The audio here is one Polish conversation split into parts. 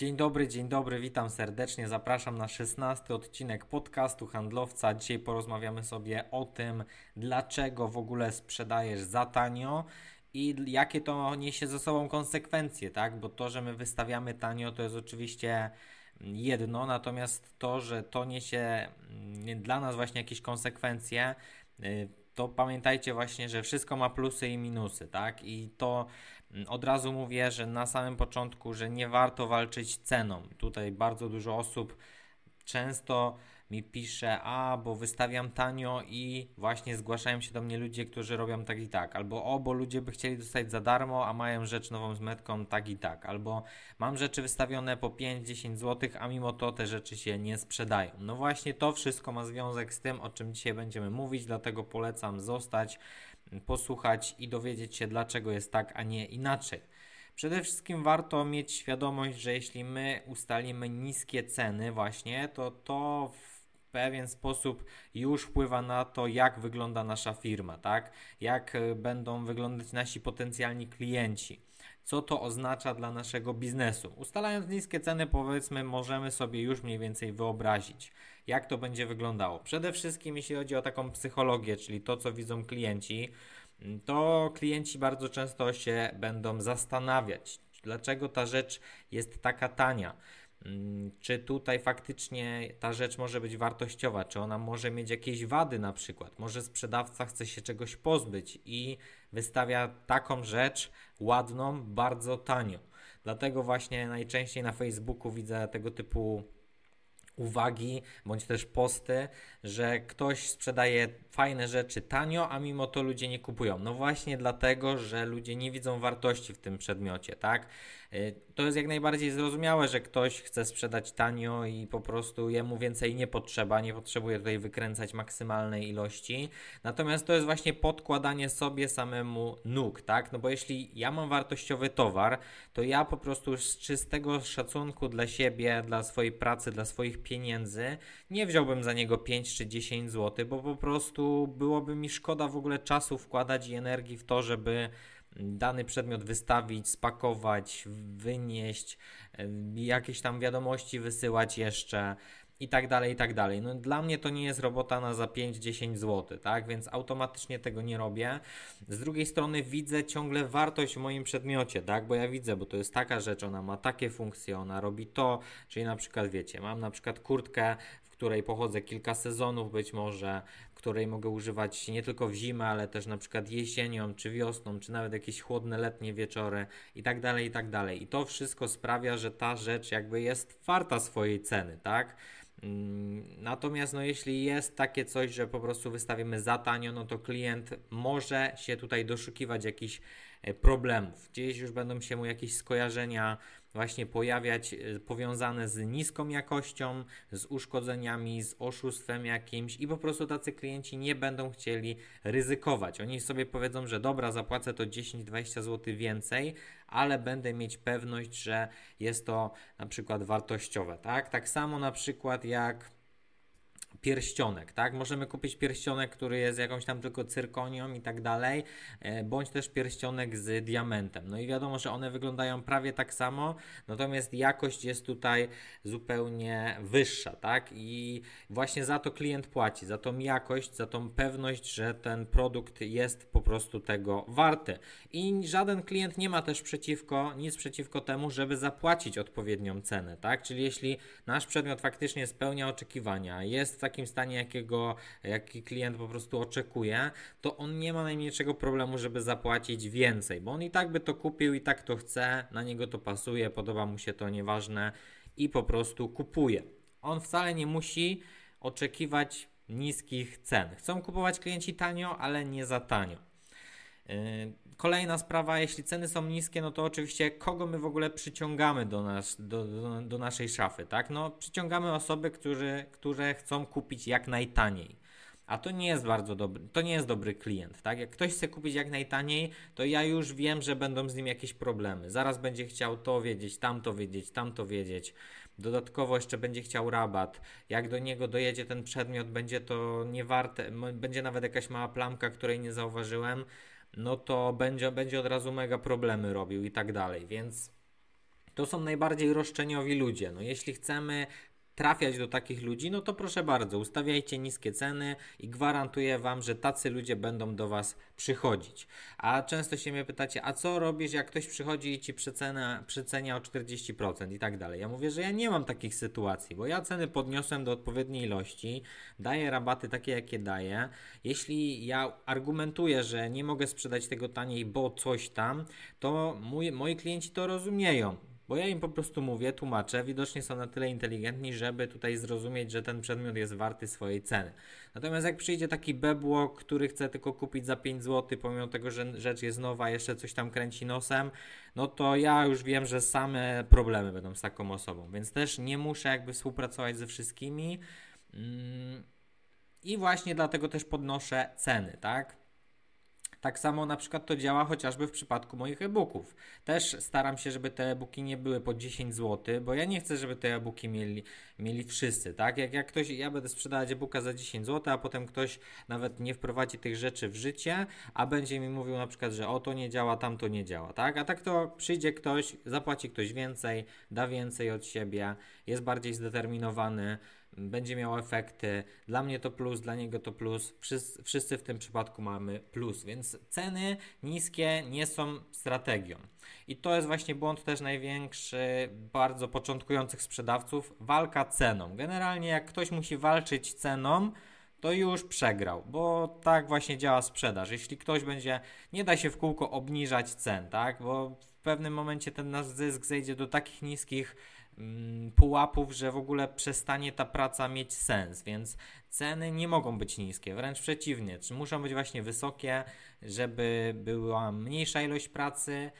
Dzień dobry, dzień dobry, witam serdecznie. Zapraszam na 16 odcinek podcastu Handlowca. Dzisiaj porozmawiamy sobie o tym, dlaczego w ogóle sprzedajesz za tanio i jakie to niesie ze sobą konsekwencje, tak? Bo to, że my wystawiamy tanio, to jest oczywiście jedno, natomiast to, że to niesie mm, dla nas właśnie jakieś konsekwencje, y, to pamiętajcie właśnie, że wszystko ma plusy i minusy, tak? I to od razu mówię, że na samym początku, że nie warto walczyć ceną. Tutaj bardzo dużo osób często mi pisze, a bo wystawiam tanio i właśnie zgłaszają się do mnie ludzie, którzy robią tak i tak, albo o, bo ludzie by chcieli dostać za darmo, a mają rzecz nową z metką tak i tak, albo mam rzeczy wystawione po 5-10 zł, a mimo to te rzeczy się nie sprzedają. No właśnie to wszystko ma związek z tym, o czym dzisiaj będziemy mówić, dlatego polecam zostać, posłuchać i dowiedzieć się, dlaczego jest tak, a nie inaczej. Przede wszystkim warto mieć świadomość, że jeśli my ustalimy niskie ceny właśnie, to to pewien sposób już wpływa na to, jak wygląda nasza firma, tak? Jak e, będą wyglądać nasi potencjalni klienci. Co to oznacza dla naszego biznesu? Ustalając niskie ceny, powiedzmy, możemy sobie już mniej więcej wyobrazić, jak to będzie wyglądało. Przede wszystkim, jeśli chodzi o taką psychologię, czyli to, co widzą klienci, to klienci bardzo często się będą zastanawiać, dlaczego ta rzecz jest taka tania. Mm, czy tutaj faktycznie ta rzecz może być wartościowa, czy ona może mieć jakieś wady na przykład. Może sprzedawca chce się czegoś pozbyć i wystawia taką rzecz ładną, bardzo tanio. Dlatego właśnie najczęściej na Facebooku widzę tego typu uwagi bądź też posty, że ktoś sprzedaje fajne rzeczy tanio, a mimo to ludzie nie kupują. No właśnie dlatego, że ludzie nie widzą wartości w tym przedmiocie, tak? Y, to jest jak najbardziej zrozumiałe, że ktoś chce sprzedać tanio i po prostu jemu więcej nie potrzeba, nie potrzebuje tutaj wykręcać maksymalnej ilości. Natomiast to jest właśnie podkładanie sobie samemu nóg, tak? No bo jeśli ja mam wartościowy towar, to ja po prostu z czystego szacunku dla siebie, dla swojej pracy, dla swoich pieniędzy nie wziąłbym za niego 5 czy 10 zł, bo po prostu byłoby mi szkoda w ogóle czasu wkładać i energii w to, żeby dany przedmiot wystawić, spakować, wynieść, jakieś tam wiadomości wysyłać jeszcze i tak dalej, i tak dalej. No dla mnie to nie jest robota na za 5-10 zł, tak? Więc automatycznie tego nie robię. Z drugiej strony widzę ciągle wartość w moim przedmiocie, tak? Bo ja widzę, bo to jest taka rzecz, ona ma takie funkcje, ona robi to, czyli na przykład wiecie, mam na przykład kurtkę, której pochodzę kilka sezonów być może, której mogę używać nie tylko w zimę, ale też na przykład jesienią, czy wiosną, czy nawet jakieś chłodne letnie wieczory i tak dalej, i tak dalej. I to wszystko sprawia, że ta rzecz jakby jest warta swojej ceny, tak? Mm, natomiast no, jeśli jest takie coś, że po prostu wystawimy za tanio, no to klient może się tutaj doszukiwać jakichś e, problemów. Gdzieś już będą się mu jakieś skojarzenia właśnie pojawiać e, powiązane z niską jakością, z uszkodzeniami, z oszustwem jakimś i po prostu tacy klienci nie będą chcieli ryzykować. Oni sobie powiedzą, że dobra, zapłacę to 10-20 zł więcej, ale będę mieć pewność, że jest to na przykład wartościowe, tak? Tak samo na przykład jak pierścionek, tak? Możemy kupić pierścionek, który jest jakąś tam tylko cyrkonią i tak dalej, e, bądź też pierścionek z diamentem. No i wiadomo, że one wyglądają prawie tak samo, natomiast jakość jest tutaj zupełnie wyższa, tak? I właśnie za to klient płaci, za tą jakość, za tą pewność, że ten produkt jest po prostu tego warty. I żaden klient nie ma też przeciwko, nic przeciwko temu, żeby zapłacić odpowiednią cenę, tak? Czyli jeśli nasz przedmiot faktycznie spełnia oczekiwania, jest w takim stanie, jakiego, jaki klient po prostu oczekuje, to on nie ma najmniejszego problemu, żeby zapłacić więcej, bo on i tak by to kupił, i tak to chce, na niego to pasuje, podoba mu się to, nieważne i po prostu kupuje. On wcale nie musi oczekiwać niskich cen. Chcą kupować klienci tanio, ale nie za tanio. Kolejna sprawa, jeśli ceny są niskie, no to oczywiście kogo my w ogóle przyciągamy do, nas, do, do, do naszej szafy, tak? No przyciągamy osoby, którzy, które chcą kupić jak najtaniej. A to nie jest bardzo dobry, to nie jest dobry klient, tak? Jak ktoś chce kupić jak najtaniej, to ja już wiem, że będą z nim jakieś problemy. Zaraz będzie chciał to wiedzieć, tamto wiedzieć, tamto wiedzieć. Dodatkowo jeszcze będzie chciał rabat. Jak do niego dojedzie ten przedmiot, będzie to niewarte, będzie nawet jakaś mała plamka, której nie zauważyłem no to będzie, będzie od razu mega problemy robił i tak dalej, więc to są najbardziej roszczeniowi ludzie. No jeśli chcemy trafiać do takich ludzi, no to proszę bardzo, ustawiajcie niskie ceny i gwarantuję Wam, że tacy ludzie będą do Was przychodzić. A często się mnie pytacie, a co robisz, jak ktoś przychodzi i Ci przecena, przecenia o 40% i tak dalej. Ja mówię, że ja nie mam takich sytuacji, bo ja ceny podniosłem do odpowiedniej ilości, daję rabaty takie, jakie daję. Jeśli ja argumentuję, że nie mogę sprzedać tego taniej, bo coś tam, to mój, moi klienci to rozumieją. Bo ja im po prostu mówię, tłumaczę, widocznie są na tyle inteligentni, żeby tutaj zrozumieć, że ten przedmiot jest warty swojej ceny. Natomiast jak przyjdzie taki bebłok, który chce tylko kupić za 5 zł, pomimo tego, że rzecz jest nowa, jeszcze coś tam kręci nosem, no to ja już wiem, że same problemy będą z taką osobą, więc też nie muszę jakby współpracować ze wszystkimi. Mm, I właśnie dlatego też podnoszę ceny, tak? Tak samo na przykład to działa chociażby w przypadku moich e-booków. Też staram się, żeby te e-booki nie były po 10 zł, bo ja nie chcę, żeby te e-booki mieli, mieli wszyscy, tak? Jak, jak ktoś, ja będę sprzedawać e-booka za 10 zł, a potem ktoś nawet nie wprowadzi tych rzeczy w życie, a będzie mi mówił na przykład, że o to nie działa, tam to nie działa, tak? A tak to przyjdzie ktoś, zapłaci ktoś więcej, da więcej od siebie, jest bardziej zdeterminowany, będzie miał efekty. Dla mnie to plus, dla niego to plus. Wszyscy, wszyscy w tym przypadku mamy plus, więc ceny niskie nie są strategią. I to jest właśnie błąd też największy bardzo początkujących sprzedawców walka ceną. Generalnie, jak ktoś musi walczyć ceną, to już przegrał, bo tak właśnie działa sprzedaż. Jeśli ktoś będzie, nie da się w kółko obniżać cen, tak, bo w pewnym momencie ten nasz zysk zejdzie do takich niskich pułapów, że w ogóle przestanie ta praca mieć sens, więc ceny nie mogą być niskie, wręcz przeciwnie, czy muszą być właśnie wysokie, żeby była mniejsza ilość pracy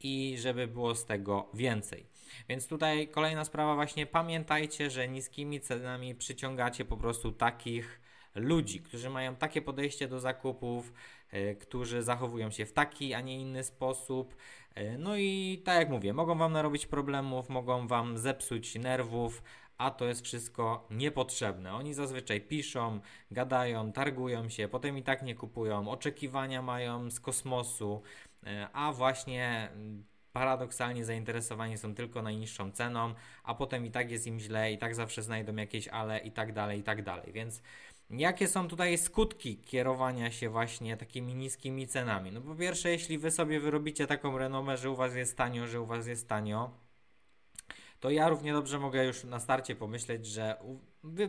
i żeby było z tego więcej. Więc tutaj kolejna sprawa właśnie pamiętajcie, że niskimi cenami przyciągacie po prostu takich ludzi, którzy mają takie podejście do zakupów, yy, którzy zachowują się w taki, a nie inny sposób, E, no i tak jak mówię, mogą Wam narobić problemów, mogą Wam zepsuć nerwów, a to jest wszystko niepotrzebne. Oni zazwyczaj piszą, gadają, targują się, potem i tak nie kupują, oczekiwania mają z kosmosu, e, a właśnie mm, paradoksalnie zainteresowani są tylko najniższą ceną, a potem i tak jest im źle, i tak zawsze znajdą jakieś ale, i tak dalej, i tak dalej. Więc Jakie są tutaj skutki kierowania się właśnie takimi niskimi cenami? No po pierwsze, jeśli wy sobie wyrobicie taką renomę, że u was jest tanio, że u was jest tanio, to ja równie dobrze mogę już na starcie pomyśleć, że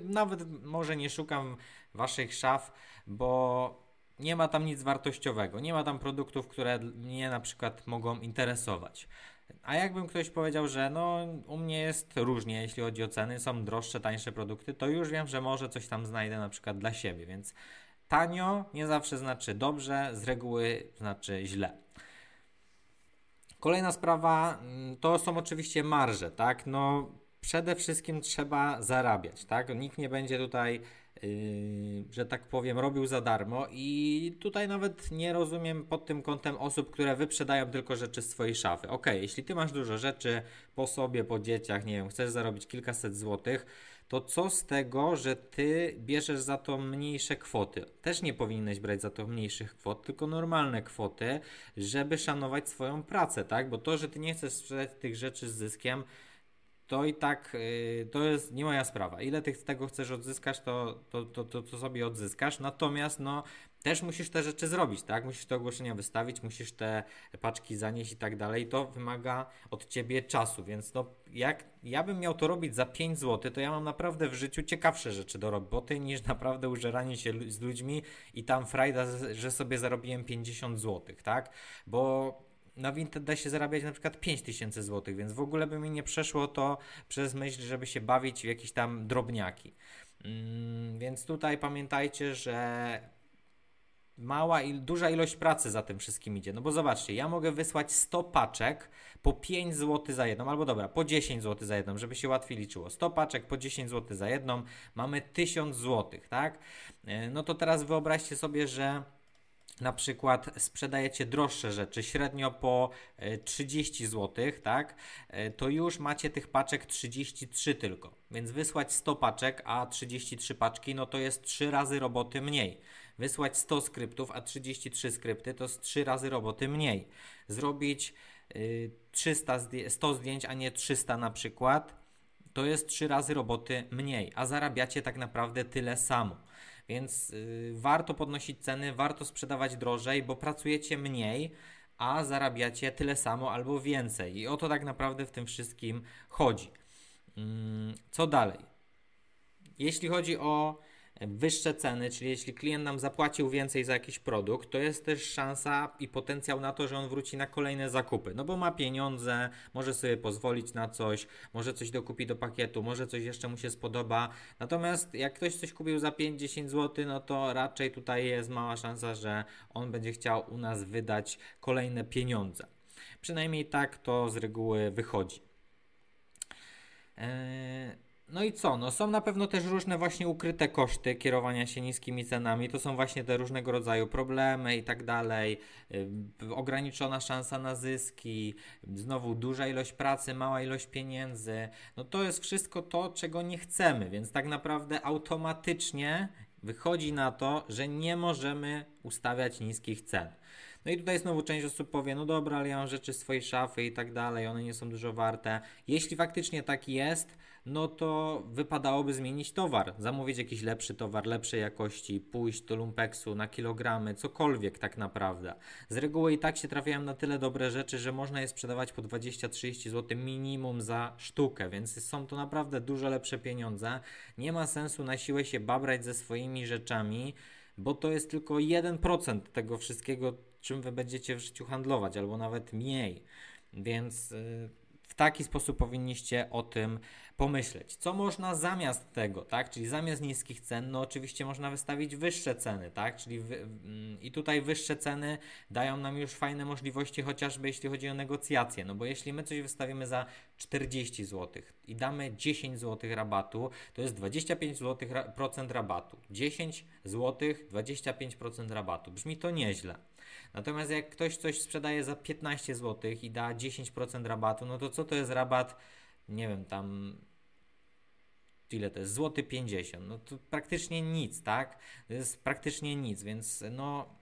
nawet może nie szukam waszych szaf, bo nie ma tam nic wartościowego, nie ma tam produktów, które mnie na przykład mogą interesować. A jakbym ktoś powiedział, że no u mnie jest różnie, jeśli chodzi o ceny, są droższe, tańsze produkty, to już wiem, że może coś tam znajdę na przykład dla siebie, więc tanio nie zawsze znaczy dobrze, z reguły znaczy źle. Kolejna sprawa mm, to są oczywiście marże, tak? No przede wszystkim trzeba zarabiać, tak? Nikt nie będzie tutaj że tak powiem, robił za darmo i tutaj nawet nie rozumiem pod tym kątem osób, które wyprzedają tylko rzeczy z swojej szafy. Ok, jeśli ty masz dużo rzeczy po sobie, po dzieciach, nie wiem, chcesz zarobić kilkaset złotych, to co z tego, że ty bierzesz za to mniejsze kwoty? Też nie powinieneś brać za to mniejszych kwot, tylko normalne kwoty, żeby szanować swoją pracę, tak? Bo to, że ty nie chcesz sprzedać tych rzeczy z zyskiem, to i tak y, to jest nie moja sprawa. Ile ty z tego chcesz odzyskać, to, to, to, to, to sobie odzyskasz. Natomiast no, też musisz te rzeczy zrobić, tak? Musisz te ogłoszenia wystawić, musisz te paczki zanieść i tak dalej. To wymaga od ciebie czasu, więc no, jak ja bym miał to robić za 5 zł, to ja mam naprawdę w życiu ciekawsze rzeczy do roboty niż naprawdę użeranie się z ludźmi i tam frajda, że sobie zarobiłem 50 zł, tak? Bo na Vinted da się zarabiać na przykład 5000 zł, więc w ogóle by mi nie przeszło to przez myśl, żeby się bawić w jakieś tam drobniaki. Mm, więc tutaj pamiętajcie, że mała i duża ilość pracy za tym wszystkim idzie. No bo zobaczcie, ja mogę wysłać 100 paczek po 5 zł za jedną, albo dobra, po 10 zł za jedną, żeby się łatwiej liczyło. 100 paczek po 10 zł za jedną, mamy 1000 zł, tak? E, no to teraz wyobraźcie sobie, że na przykład sprzedajecie droższe rzeczy, średnio po 30 e, zł, tak, e, to już macie tych paczek 33 tylko. Więc wysłać 100 paczek, a 33 paczki, no to jest 3 razy roboty mniej. Wysłać 100 skryptów, a 33 skrypty to jest 3 razy roboty mniej. Zrobić 300 100 zdjęć, a nie 300 na przykład, to jest 3 razy roboty mniej, a zarabiacie tak naprawdę tyle samo. Więc yy, warto podnosić ceny, warto sprzedawać drożej, bo pracujecie mniej, a zarabiacie tyle samo albo więcej. I o to tak naprawdę w tym wszystkim chodzi. Yy, co dalej? Jeśli chodzi o wyższe ceny, czyli jeśli klient nam zapłacił więcej za jakiś produkt, to jest też szansa i potencjał na to, że on wróci na kolejne zakupy. No bo ma pieniądze, może sobie pozwolić na coś, może coś dokupi do pakietu, może coś jeszcze mu się spodoba. Natomiast jak ktoś coś kupił za 5-10 zł, no to raczej tutaj jest mała szansa, że on będzie chciał u nas wydać kolejne pieniądze. Przynajmniej tak to z reguły wychodzi. Eee no i co? No są na pewno też różne właśnie ukryte koszty kierowania się niskimi cenami. To są właśnie te różnego rodzaju problemy i tak dalej. Ograniczona szansa na zyski, znowu duża ilość pracy, mała ilość pieniędzy. No to jest wszystko to, czego nie chcemy, więc tak naprawdę automatycznie wychodzi na to, że nie możemy ustawiać niskich cen. No i tutaj znowu część osób powie, no dobra, ale ja mam rzeczy swojej szafy i tak dalej, one nie są dużo warte. Jeśli faktycznie tak jest, no to wypadałoby zmienić towar, zamówić jakiś lepszy towar, lepszej jakości, pójść do lumpeksu na kilogramy, cokolwiek tak naprawdę. Z reguły i tak się trafiają na tyle dobre rzeczy, że można je sprzedawać po 20-30 zł minimum za sztukę, więc są to naprawdę dużo lepsze pieniądze. Nie ma sensu na siłę się babrać ze swoimi rzeczami, bo to jest tylko 1% tego wszystkiego, czym wy będziecie w życiu handlować, albo nawet mniej. Więc y, w taki sposób powinniście o tym pomyśleć. Co można zamiast tego, tak? Czyli zamiast niskich cen, no oczywiście można wystawić wyższe ceny, tak? Czyli wy, mm, i tutaj wyższe ceny dają nam już fajne możliwości, chociażby jeśli chodzi o negocjacje. No bo jeśli my coś wystawimy za 40 zł i damy 10 zł rabatu, to jest 25% zł procent rabatu. 10 zł, 25% rabatu. Brzmi to nieźle. Natomiast jak ktoś coś sprzedaje za 15 zł i da 10% rabatu, no to co to jest rabat? Nie wiem, tam ile to jest? Złoty 50. No to praktycznie nic, tak? To jest praktycznie nic, więc no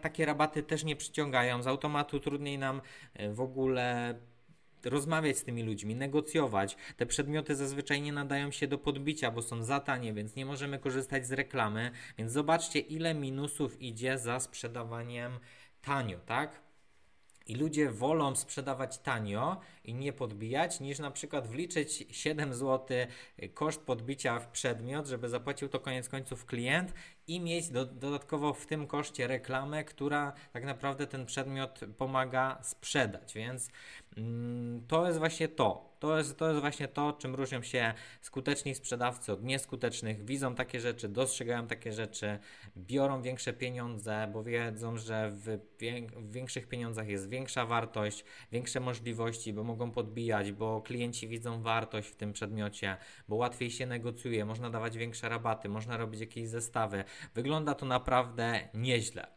takie rabaty też nie przyciągają. Z automatu trudniej nam e, w ogóle rozmawiać z tymi ludźmi, negocjować. Te przedmioty zazwyczaj nie nadają się do podbicia, bo są za tanie, więc nie możemy korzystać z reklamy. Więc zobaczcie, ile minusów idzie za sprzedawaniem tanio, tak? I ludzie wolą sprzedawać tanio i nie podbijać, niż na przykład wliczyć 7 zł koszt podbicia w przedmiot, żeby zapłacił to koniec końców klient i mieć do, dodatkowo w tym koszcie reklamę, która tak naprawdę ten przedmiot pomaga sprzedać. Więc to jest właśnie to. To jest, to jest właśnie to, czym różnią się skuteczni sprzedawcy od nieskutecznych. Widzą takie rzeczy, dostrzegają takie rzeczy, biorą większe pieniądze, bo wiedzą, że w, w większych pieniądzach jest większa wartość, większe możliwości, bo mogą podbijać, bo klienci widzą wartość w tym przedmiocie, bo łatwiej się negocjuje, można dawać większe rabaty, można robić jakieś zestawy. Wygląda to naprawdę nieźle.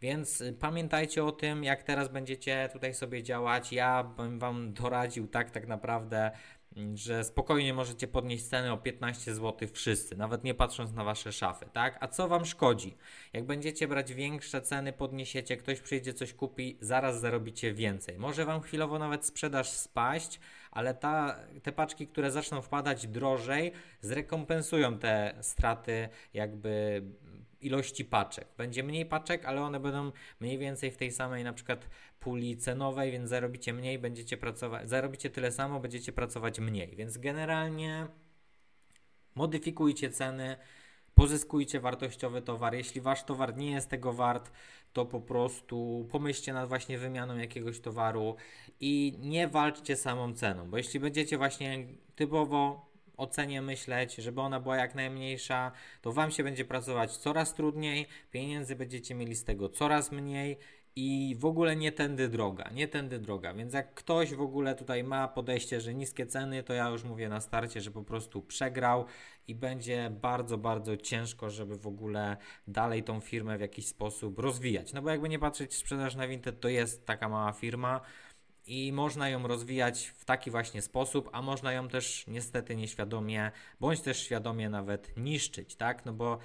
Więc y, pamiętajcie o tym, jak teraz będziecie tutaj sobie działać. Ja bym Wam doradził tak, tak naprawdę, mm, że spokojnie możecie podnieść ceny o 15 zł wszyscy, nawet nie patrząc na Wasze szafy, tak? A co Wam szkodzi? Jak będziecie brać większe ceny, podniesiecie, ktoś przyjdzie, coś kupi, zaraz zarobicie więcej. Może Wam chwilowo nawet sprzedaż spaść, ale ta, te paczki, które zaczną wpadać drożej, zrekompensują te straty jakby ilości paczek. Będzie mniej paczek, ale one będą mniej więcej w tej samej na przykład puli cenowej, więc zarobicie mniej, będziecie pracować, zarobicie tyle samo, będziecie pracować mniej. Więc generalnie modyfikujcie ceny, pozyskujcie wartościowy towar. Jeśli wasz towar nie jest tego wart, to po prostu pomyślcie nad właśnie wymianą jakiegoś towaru i nie walczcie samą ceną, bo jeśli będziecie właśnie typowo o cenie myśleć, żeby ona była jak najmniejsza, to Wam się będzie pracować coraz trudniej, pieniędzy będziecie mieli z tego coraz mniej i w ogóle nie tędy droga, nie tędy droga. Więc jak ktoś w ogóle tutaj ma podejście, że niskie ceny, to ja już mówię na starcie, że po prostu przegrał i będzie bardzo, bardzo ciężko, żeby w ogóle dalej tą firmę w jakiś sposób rozwijać. No bo jakby nie patrzeć, sprzedaż na Vinted to jest taka mała firma, i można ją rozwijać w taki właśnie sposób, a można ją też niestety nieświadomie, bądź też świadomie nawet niszczyć, tak? No bo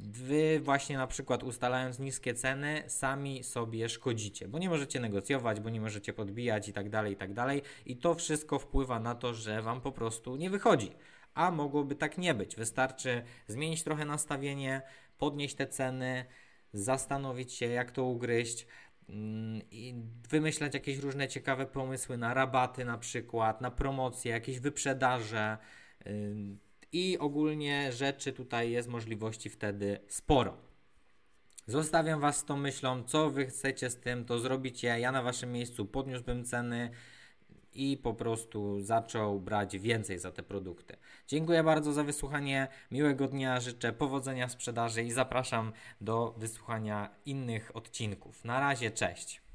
Wy właśnie na przykład ustalając niskie ceny, sami sobie szkodzicie, bo nie możecie negocjować, bo nie możecie podbijać i tak dalej, i tak dalej. I to wszystko wpływa na to, że Wam po prostu nie wychodzi. A mogłoby tak nie być. Wystarczy zmienić trochę nastawienie, podnieść te ceny, zastanowić się, jak to ugryźć i wymyślać jakieś różne ciekawe pomysły na rabaty na przykład, na promocje, jakieś wyprzedaże i ogólnie rzeczy tutaj jest możliwości wtedy sporo. Zostawiam Was z tą myślą, co Wy chcecie z tym, to zrobicie. Ja na Waszym miejscu podniósłbym ceny i po prostu zaczął brać więcej za te produkty. Dziękuję bardzo za wysłuchanie. Miłego dnia, życzę powodzenia w sprzedaży i zapraszam do wysłuchania innych odcinków. Na razie, cześć.